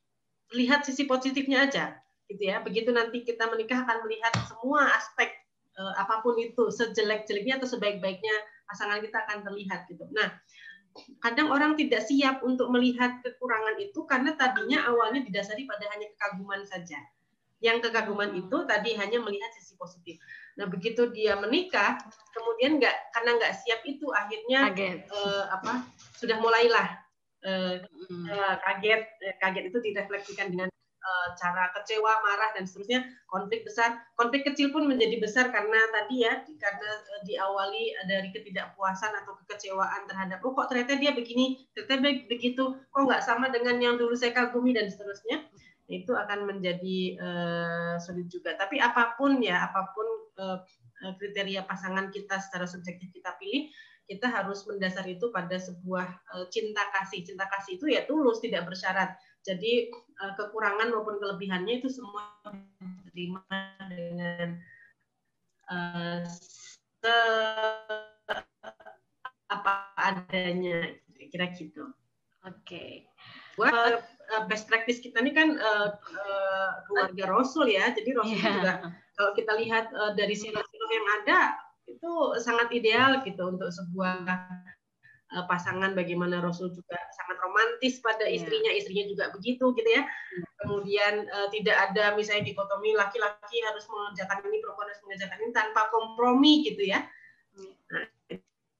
lihat sisi positifnya aja, gitu ya. Begitu nanti kita menikah akan melihat semua aspek eh, apa pun itu, sejelek-jeleknya atau sebaik-baiknya pasangan kita akan terlihat gitu. Nah, kadang orang tidak siap untuk melihat kekurangan itu karena tadinya awalnya didasari pada hanya kekaguman saja. Yang kekaguman itu tadi hanya melihat sisi positif. Nah begitu dia menikah, kemudian nggak karena nggak siap itu akhirnya. Uh, apa sudah mulailah uh, uh, kaget. kaget itu direfleksikan dengan Eh, cara kecewa, marah dan seterusnya, konflik besar. Konflik kecil pun menjadi besar karena tadi ya karena eh, diawali dari ketidakpuasan atau kekecewaan terhadap oh kok ternyata dia begini, ternyata begitu, kok nggak sama dengan yang dulu saya kagumi dan seterusnya. Itu akan menjadi uh, sulit juga. Tapi apa pun ya, apa pun uh, kriteria pasangan kita secara subjektif kita pilih, kita harus mendasar itu pada sebuah uh, cinta kasih. Cinta kasih itu ya tulus, tidak bersyarat jadi uh, kekurangan maupun kelebihannya itu semua diterima dengan uh, se apa adanya kira gitu. Oke. Okay. Buat uh, best practice kita ini kan uh, uh, keluarga Rasul ya. Jadi Rasul yeah. juga kalau kita lihat uh, dari sirah-sirah yang ada itu sangat ideal gitu untuk sebuah uh, pasangan bagaimana Rasul juga sangat romantis pada iya. istrinya yeah. istrinya juga begitu gitu ya hmm. kemudian uh, tidak ada misalnya dikotomi laki-laki harus mengerjakan ini perempuan harus mengerjakan ini tanpa kompromi gitu ya hmm. nah,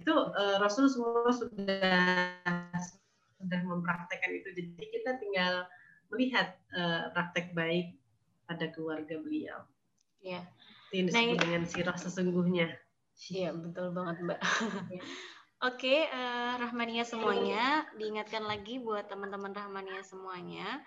itu uh, Rasul semua sudah sudah mempraktekkan itu jadi kita tinggal melihat uh, praktek baik pada keluarga beliau ya ini nah, dengan sirah sesungguhnya Iya betul banget mbak. Iya. Oke, uh, Rahmania semuanya, diingatkan lagi buat teman-teman Rahmania semuanya.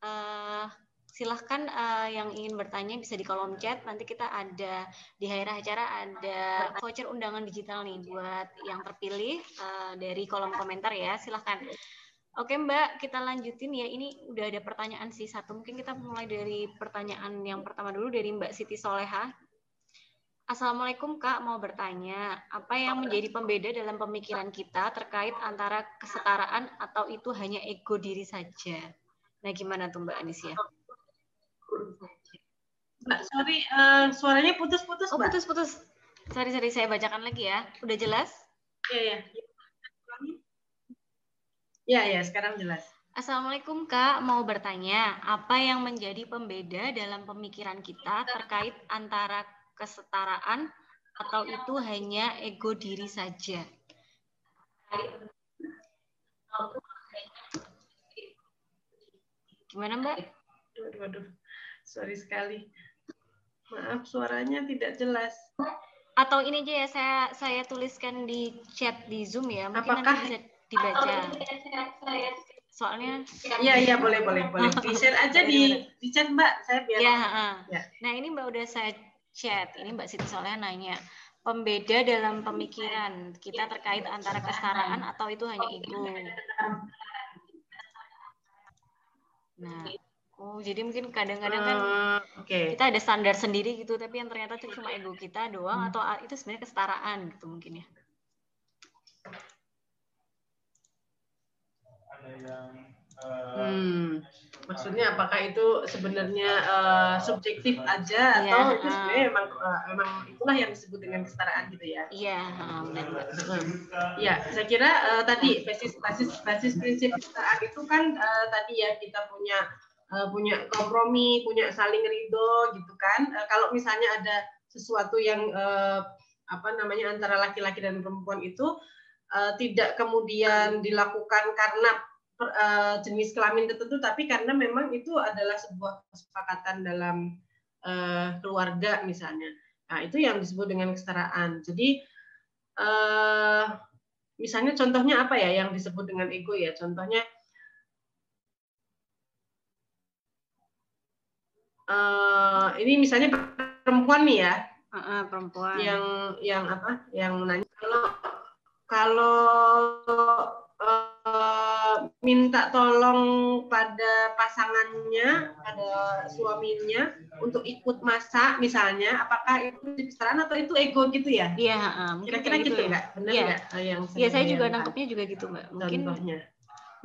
Uh, silahkan uh, yang ingin bertanya bisa di kolom chat. Nanti kita ada di akhir acara ada voucher undangan digital nih buat yang terpilih uh, dari kolom komentar ya. Silahkan. Oke Mbak, kita lanjutin ya. Ini udah ada pertanyaan sih satu. Mungkin kita mulai dari pertanyaan yang pertama dulu dari Mbak Siti Soleha. Assalamualaikum Kak, mau bertanya, apa yang menjadi pembeda dalam pemikiran kita terkait antara kesetaraan atau itu hanya ego diri saja? Nah, gimana tuh Mbak Anisia? Mbak, sorry, uh, suaranya putus-putus, Oh, putus-putus. Sorry, sorry, saya bacakan lagi ya. Udah jelas? Iya, iya. Iya, iya, sekarang jelas. Assalamualaikum Kak, mau bertanya, apa yang menjadi pembeda dalam pemikiran kita terkait antara kesetaraan atau itu hanya ego diri saja? Gimana Mbak? Waduh, waduh. Sorry sekali. Maaf, suaranya tidak jelas. Atau ini aja ya, saya saya tuliskan di chat di Zoom ya. Mungkin Apakah nanti bisa dibaca. Soalnya Iya, iya, boleh, boleh, boleh. Di-share aja di di chat, Mbak. Saya biar ya, ya. Nah, ini Mbak udah saya chat. Ini Mbak Siti Soleh nanya, pembeda dalam pemikiran kita terkait antara kesetaraan atau itu hanya ego? Nah, oh jadi mungkin kadang-kadang kan uh, eh, okay. kita ada standar sendiri gitu, tapi yang ternyata itu cuma ego kita doang hmm. atau itu sebenarnya kesetaraan gitu mungkin ya? Ada yang uh, hmm maksudnya apakah itu sebenarnya uh, subjektif aja atau yeah. itu sebenarnya memang uh, memang itulah yang disebut dengan kesetaraan gitu ya? Iya, yeah, benar. Iya, saya kira uh, tadi basis basis basis prinsip kesetaraan itu kan uh, tadi ya kita punya uh, punya kompromi, punya saling ridho gitu kan. Uh, kalau misalnya ada sesuatu yang uh, apa namanya antara laki-laki dan perempuan itu uh, tidak kemudian dilakukan karena uh, jenis kelamin tertentu, tapi karena memang itu adalah sebuah kesepakatan dalam uh, keluarga misalnya. Nah, itu yang disebut dengan kesetaraan. Jadi uh, misalnya contohnya apa ya yang disebut dengan ego ya? Contohnya uh, ini misalnya perempuan nih ya, uh, uh, perempuan yang yang apa? Yang nanya kalau kalau uh, minta tolong pada pasangannya, pada suaminya untuk ikut masak misalnya, apakah itu kesetaraan atau itu ego gitu ya? Iya, uh, kira-kira gitu, gitu ya, Benar ya. Iya, ya, saya juga nangkepnya juga gitu, Mbak. Mungkin Contohnya.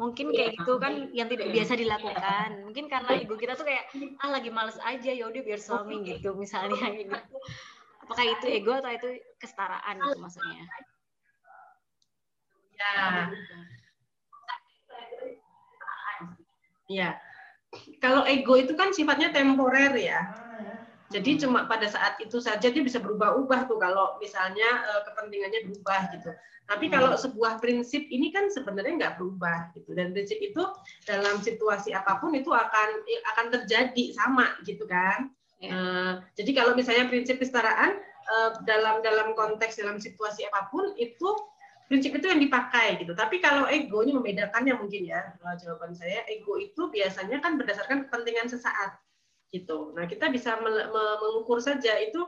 mungkin kayak gitu kan yang tidak biasa dilakukan. Mungkin karena ibu kita tuh kayak ah lagi males aja ya udah biar suami gitu misalnya gitu. Apakah itu ego atau itu kesetaraan gitu maksudnya? Ya ya kalau ego itu kan sifatnya temporer ya jadi hmm. cuma pada saat itu saja dia bisa berubah-ubah tuh kalau misalnya uh, kepentingannya berubah gitu. Tapi hmm. kalau sebuah prinsip ini kan sebenarnya nggak berubah gitu. Dan prinsip itu dalam situasi apa pun itu akan akan terjadi sama gitu kan. Ya. Uh, jadi kalau misalnya prinsip kesetaraan uh, dalam dalam konteks dalam situasi apa pun itu prinsip itu yang dipakai gitu. Tapi kalau ego ini membedakannya mungkin ya jawaban saya ego itu biasanya kan berdasarkan kepentingan sesaat gitu. Nah, kita bisa mengukur saja itu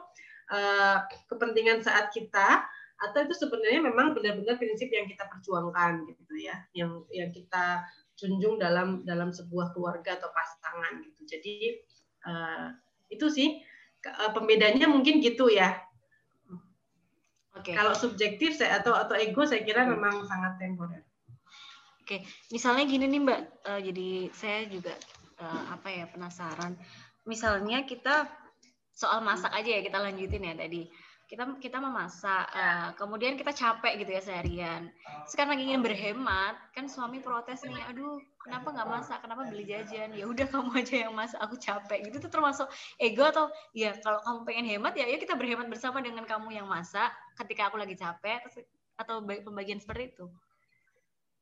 uh, kepentingan saat kita atau itu sebenarnya memang benar-benar prinsip yang kita perjuangkan gitu ya, yang yang kita junjung dalam dalam sebuah keluarga atau pasangan gitu. Jadi uh, itu sih uh, pembedanya mungkin gitu ya. Oke. Okay. Kalau subjektif saya atau atau ego saya kira memang sangat temporer. Oke, misalnya gini nih Mbak, uh, jadi saya juga uh, apa ya penasaran. Misalnya kita soal masak aja ya kita lanjutin ya tadi. Kita kita memasak uh, kemudian kita capek gitu ya seharian. Sekarang lagi ingin berhemat kan suami protes nih aduh kenapa nggak masak? Kenapa beli jajan? Ya udah kamu aja yang masak aku capek gitu. Tuh termasuk ego atau ya kalau kamu pengen hemat ya ya kita berhemat bersama dengan kamu yang masak ketika aku lagi capek atau pembagian seperti itu.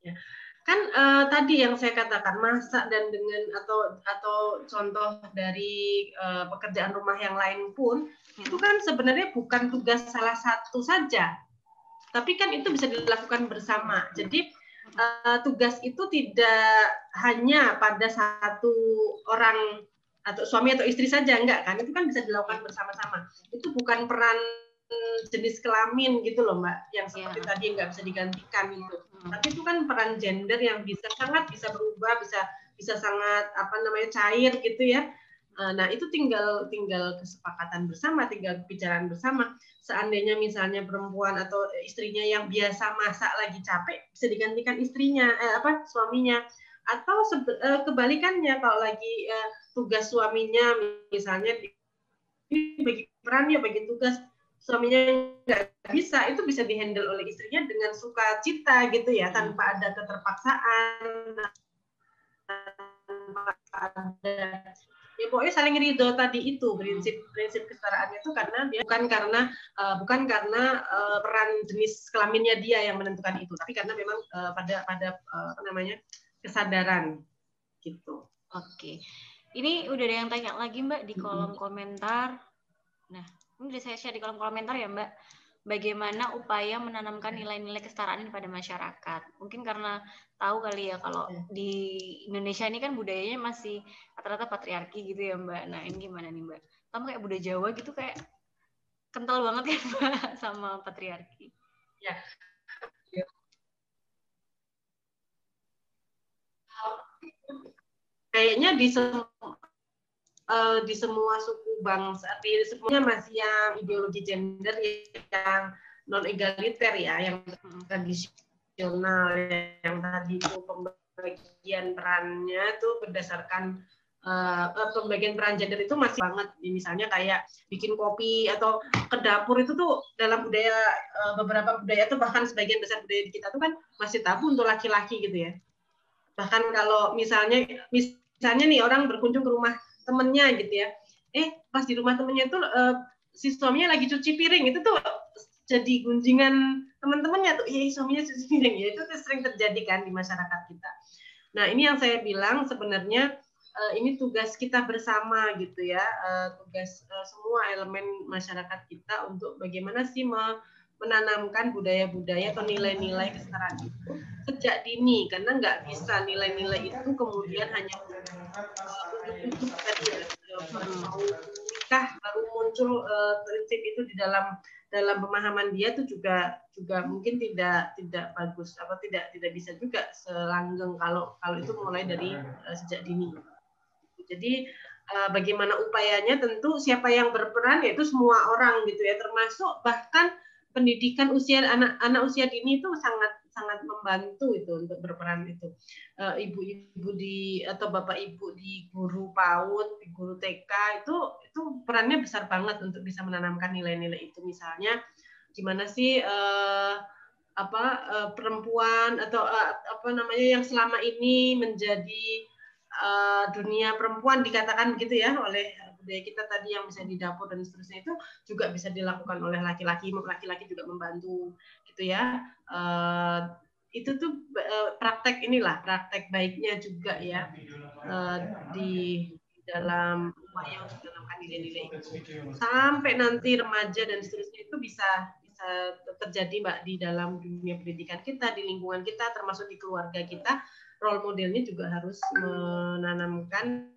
Ya. Kan uh, tadi yang saya katakan masak dan dengan atau atau contoh dari uh, pekerjaan rumah yang lain pun hmm. itu kan sebenarnya bukan tugas salah satu saja. Tapi kan itu bisa dilakukan bersama. Jadi uh, tugas itu tidak hanya pada satu orang atau suami atau istri saja enggak kan? Itu kan bisa dilakukan bersama-sama. Itu bukan peran jenis kelamin gitu loh mbak yang seperti yeah. tadi nggak bisa digantikan itu hmm. tapi itu kan peran gender yang bisa sangat bisa berubah bisa bisa sangat apa namanya cair gitu ya. Eh, nah itu tinggal tinggal kesepakatan bersama tinggal pembicaraan bersama. Seandainya misalnya perempuan atau istrinya yang biasa masak lagi capek bisa digantikan istrinya eh, apa suaminya. Atau eh, kebalikannya kalau lagi eh, tugas suaminya misalnya bagi peran ya bagi tugas suaminya nggak bisa itu bisa dihandle oleh istrinya dengan sukacita gitu ya tanpa ada keterpaksaan tanpa ada ya pokoknya saling ridho tadi itu prinsip prinsip kesetaraan itu karena dia bukan karena uh, bukan karena uh, peran jenis kelaminnya dia yang menentukan itu tapi karena memang uh, pada pada uh, apa namanya kesadaran gitu. Oke. Ini udah ada yang tanya lagi mbak di kolom komentar. Nah ini saya share di kolom komentar ya Mbak, bagaimana upaya menanamkan nilai-nilai kesetaraan pada masyarakat. Mungkin karena tahu kali ya kalau iya. di Indonesia ini kan budayanya masih rata-rata patriarki gitu ya Mbak. Nah ini gimana nih Mbak? Kamu kayak budaya Jawa gitu kayak kental banget ya Mbak sama patriarki. Ya. Kayaknya di semua uh, di semua suku bangsa, di semuanya masih yang ideologi gender yang non egaliter ya, yang tradisional, yang tadi itu pembagian perannya itu berdasarkan uh, pembagian peran gender itu masih banget. Misalnya kayak bikin kopi atau ke dapur itu tuh dalam budaya uh, beberapa budaya tuh bahkan sebagian besar budaya di kita tuh kan masih tabu untuk laki-laki gitu ya. Bahkan kalau misalnya misalnya nih orang berkunjung ke rumah temennya gitu ya. Eh pas di rumah temennya itu uh, si suaminya lagi cuci piring. Itu tuh jadi gunjingan teman-temannya tuh. Iya suaminya cuci piring. Ya itu tuh sering terjadi kan di masyarakat kita. Nah ini yang saya bilang sebenarnya uh, ini tugas kita bersama gitu ya. Uh, tugas uh, semua elemen masyarakat kita untuk bagaimana sih me menanamkan budaya-budaya atau nilai-nilai kesetaraan. itu sejak dini karena nggak bisa. Nilai-nilai itu kemudian hanya untuk tadi mau nikah baru muncul uh, prinsip itu di dalam dalam pemahaman dia itu juga juga mungkin tidak tidak bagus apa tidak tidak bisa juga selanggeng kalau kalau itu mulai dari uh, sejak dini. Jadi uh, bagaimana upayanya? Tentu siapa yang berperan yaitu semua orang gitu ya termasuk bahkan pendidikan usia anak-anak usia dini itu sangat sangat membantu itu untuk berperan itu. Eh, ibu-ibu di atau bapak ibu di guru PAUD di guru TK itu itu perannya besar banget untuk bisa menanamkan nilai-nilai itu. Misalnya gimana sih uh, apa uh, perempuan atau uh, apa namanya yang selama ini menjadi uh, dunia perempuan dikatakan begitu ya oleh budaya kita tadi yang bisa di dapur dan seterusnya itu juga bisa dilakukan oleh laki-laki laki-laki juga membantu gitu ya. Uh, itu tuh uh, praktek inilah praktek baiknya juga ya uh, di dalam upaya untuk menanamkan nilai-nilai sampai nanti remaja dan seterusnya itu bisa bisa terjadi mbak di dalam dunia pendidikan kita di lingkungan kita termasuk di keluarga kita. Role modelnya juga harus menanamkan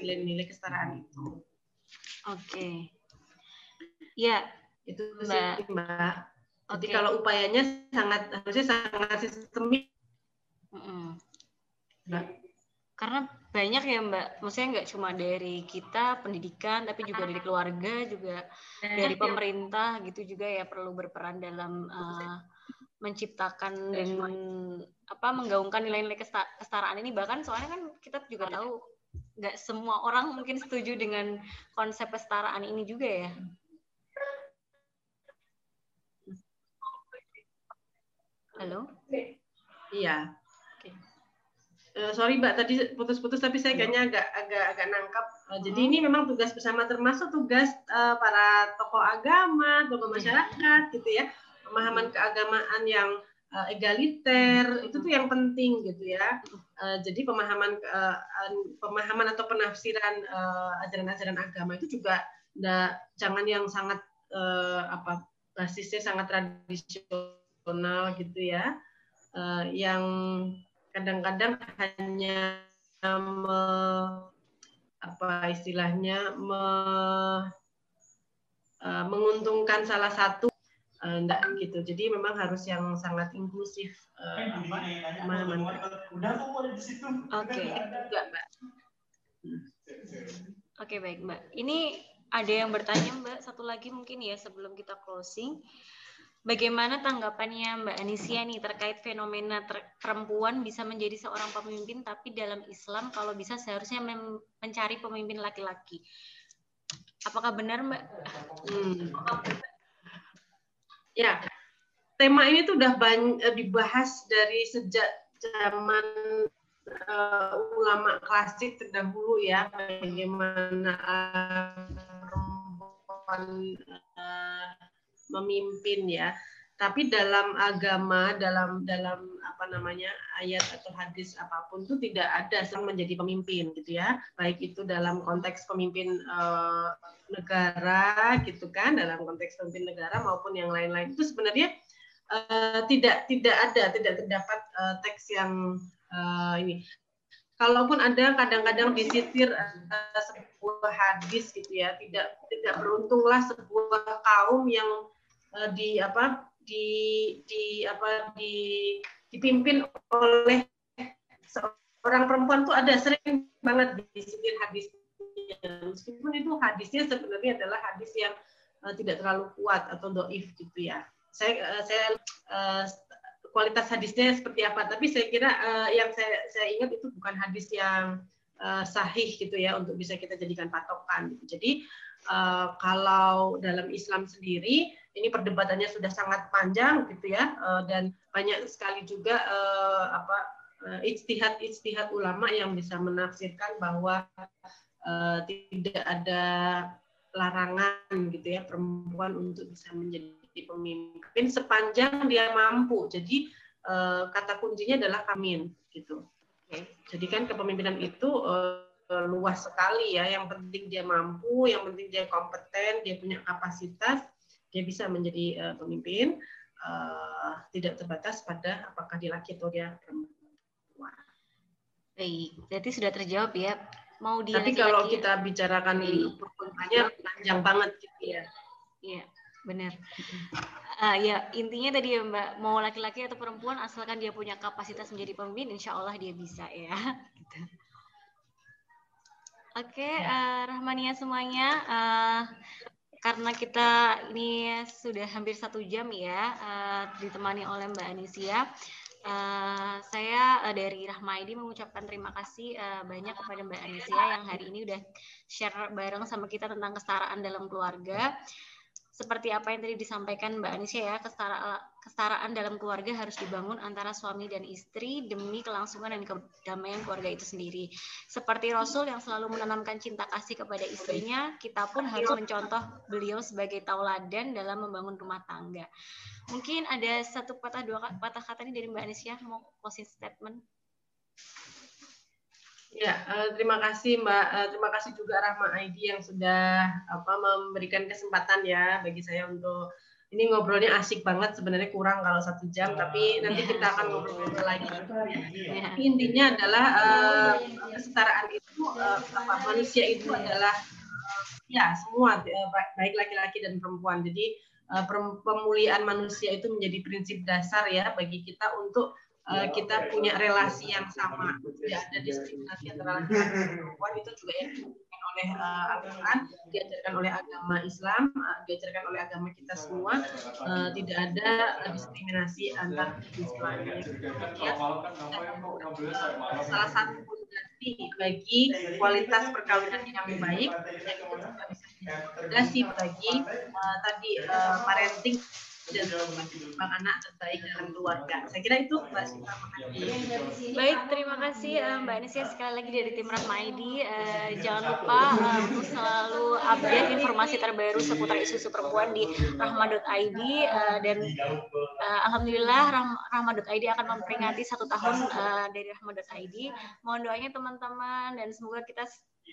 nilai-nilai kesetaraan itu. Oke. Okay. Ya, itu Mbak. Sih, Mbak. Jadi okay. kalau upayanya sangat harusnya sangat sistemik. Mm -hmm. Mbak. Karena banyak ya Mbak, maksudnya nggak cuma dari kita pendidikan, tapi juga dari keluarga, juga dari pemerintah gitu juga ya perlu berperan dalam uh, menciptakan dan apa menggaungkan nilai-nilai kesetaraan ini bahkan soalnya kan kita juga tahu nggak semua orang mungkin setuju dengan konsep kesetaraan ini juga ya. Halo? Iya. Okay. Uh, eh, sorry Mbak, tadi putus-putus tapi saya kayaknya agak agak agak nangkap. Uh, jadi ini memang tugas bersama termasuk tugas uh, para tokoh agama, tokoh masyarakat gitu ya pemahaman keagamaan yang uh, egaliter itu tuh yang penting gitu ya. Uh, jadi pemahaman uh, pemahaman atau penafsiran ajaran-ajaran uh, agama itu juga da, jangan yang sangat uh, apa basisnya sangat tradisional gitu ya. Uh, yang kadang-kadang hanya me, apa istilahnya me, uh, menguntungkan salah satu enggak gitu. Jadi memang harus yang sangat inklusif. Uh, Udah di situ. Oke. Enggak, Mbak. Oke, baik, Mbak. Ini ada yang bertanya, Mbak, satu lagi mungkin ya sebelum kita closing. Bagaimana tanggapannya Mbak Anisia nih terkait fenomena ter perempuan bisa menjadi seorang pemimpin tapi dalam Islam kalau bisa seharusnya mencari pemimpin laki-laki. Apakah benar Mbak? Hmm. Ya, tema ini tuh udah banyak eh, dibahas dari sejak zaman uh, ulama klasik terdahulu ya, bagaimana perempuan uh, memimpin ya. Tapi dalam agama, dalam dalam apa namanya ayat atau hadis apa pun itu tidak ada sang menjadi pemimpin gitu ya. Baik itu dalam konteks pemimpin uh, negara gitu kan, dalam konteks pemimpin negara maupun yang lain-lain itu sebenarnya uh, tidak tidak ada, tidak terdapat uh, teks yang uh, ini. Kalaupun ada kadang-kadang disitir uh, sebuah hadis gitu ya, tidak tidak beruntunglah sebuah kaum yang di apa di di apa di dipimpin oleh seorang perempuan tuh ada sering banget di sini hadis meskipun itu hadisnya sebenarnya adalah hadis yang uh, tidak terlalu kuat atau doif gitu ya. Saya uh, saya uh, kualitas hadisnya seperti apa. Tapi saya kira uh, yang saya saya ingat itu bukan hadis yang uh, sahih gitu ya untuk bisa kita jadikan patokan gitu. jadi uh, kalau dalam Islam sendiri ini perdebatannya sudah sangat panjang gitu ya uh, dan banyak sekali juga uh, apa uh, ijtihad ijtihad ulama yang bisa menafsirkan bahwa tidak ada larangan gitu ya perempuan untuk bisa menjadi pemimpin sepanjang dia mampu. Jadi kata kuncinya adalah kamin gitu. Jadi kan kepemimpinan itu luas sekali ya. Yang penting dia mampu, yang penting dia kompeten, dia punya kapasitas, dia bisa menjadi uh, pemimpin. Uh, tidak terbatas pada apakah dia laki atau dia perempuan. Baik, berarti sudah terjawab ya. Mau dia Tapi kalau kita bicarakan perempuannya panjang banget gitu ya. Iya, benar. Uh, ya intinya tadi ya Mbak, mau laki-laki atau perempuan asalkan dia punya kapasitas menjadi pemimpin, insya Allah dia bisa ya. Gitu. Oke, okay, ya. uh, Rahmania semuanya, uh, karena kita ini sudah hampir satu jam ya, uh, ditemani oleh Mbak Anisia. Uh, saya uh, dari Rahmaidi mengucapkan terima kasih uh, banyak kepada Mbak Anisia yang hari ini udah share bareng sama kita tentang kesetaraan dalam keluarga seperti apa yang tadi disampaikan Mbak Anisya ya, kesetara, kesetaraan dalam keluarga harus dibangun antara suami dan istri demi kelangsungan dan kedamaian keluarga itu sendiri. Seperti Rasul yang selalu menanamkan cinta kasih kepada istrinya, kita pun harus mencontoh beliau sebagai tauladan dalam membangun rumah tangga. Mungkin ada satu patah dua patah kata ini dari Mbak Anisya mau closing statement. Ya, uh, terima kasih Mbak. Uh, terima kasih juga Rahma ID yang sudah apa memberikan kesempatan ya bagi saya untuk ini ngobrolnya asik banget sebenarnya kurang kalau satu jam tapi nanti kita akan ngobrol lagi. Ya. intinya adalah uh, kesetaraan itu uh, apa manusia itu adalah uh, ya semua baik laki-laki dan perempuan. Jadi uh, pemulihan manusia itu menjadi prinsip dasar ya bagi kita untuk uh, kita punya relasi yang sama. Tidak ada diskriminasi antara laki dan perempuan itu juga diajarkan oleh uh, Al-Quran diajarkan oleh agama Islam uh, diajarkan oleh agama kita semua uh, tidak ada diskriminasi antar jenis ya, salah satu fondasi bagi kualitas perkawinan yang baik juga bisa bagi uh, tadi uh, parenting dan kembang anak terbaik dalam keluarga. Saya kira itu Mbak Sita Baik, terima kasih uh, Mbak Nesia sekali lagi dari tim Rahma ID. Uh, jangan lupa uh, untuk selalu update informasi terbaru seputar isu-isu perempuan di rahma.id uh, dan alhamdulillah rahma.id akan memperingati satu tahun uh, dari rahma.id. Mohon doanya teman-teman dan semoga kita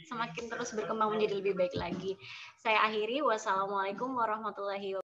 semakin terus berkembang menjadi lebih baik lagi. Saya akhiri wassalamualaikum warahmatullahi wabarakatuh.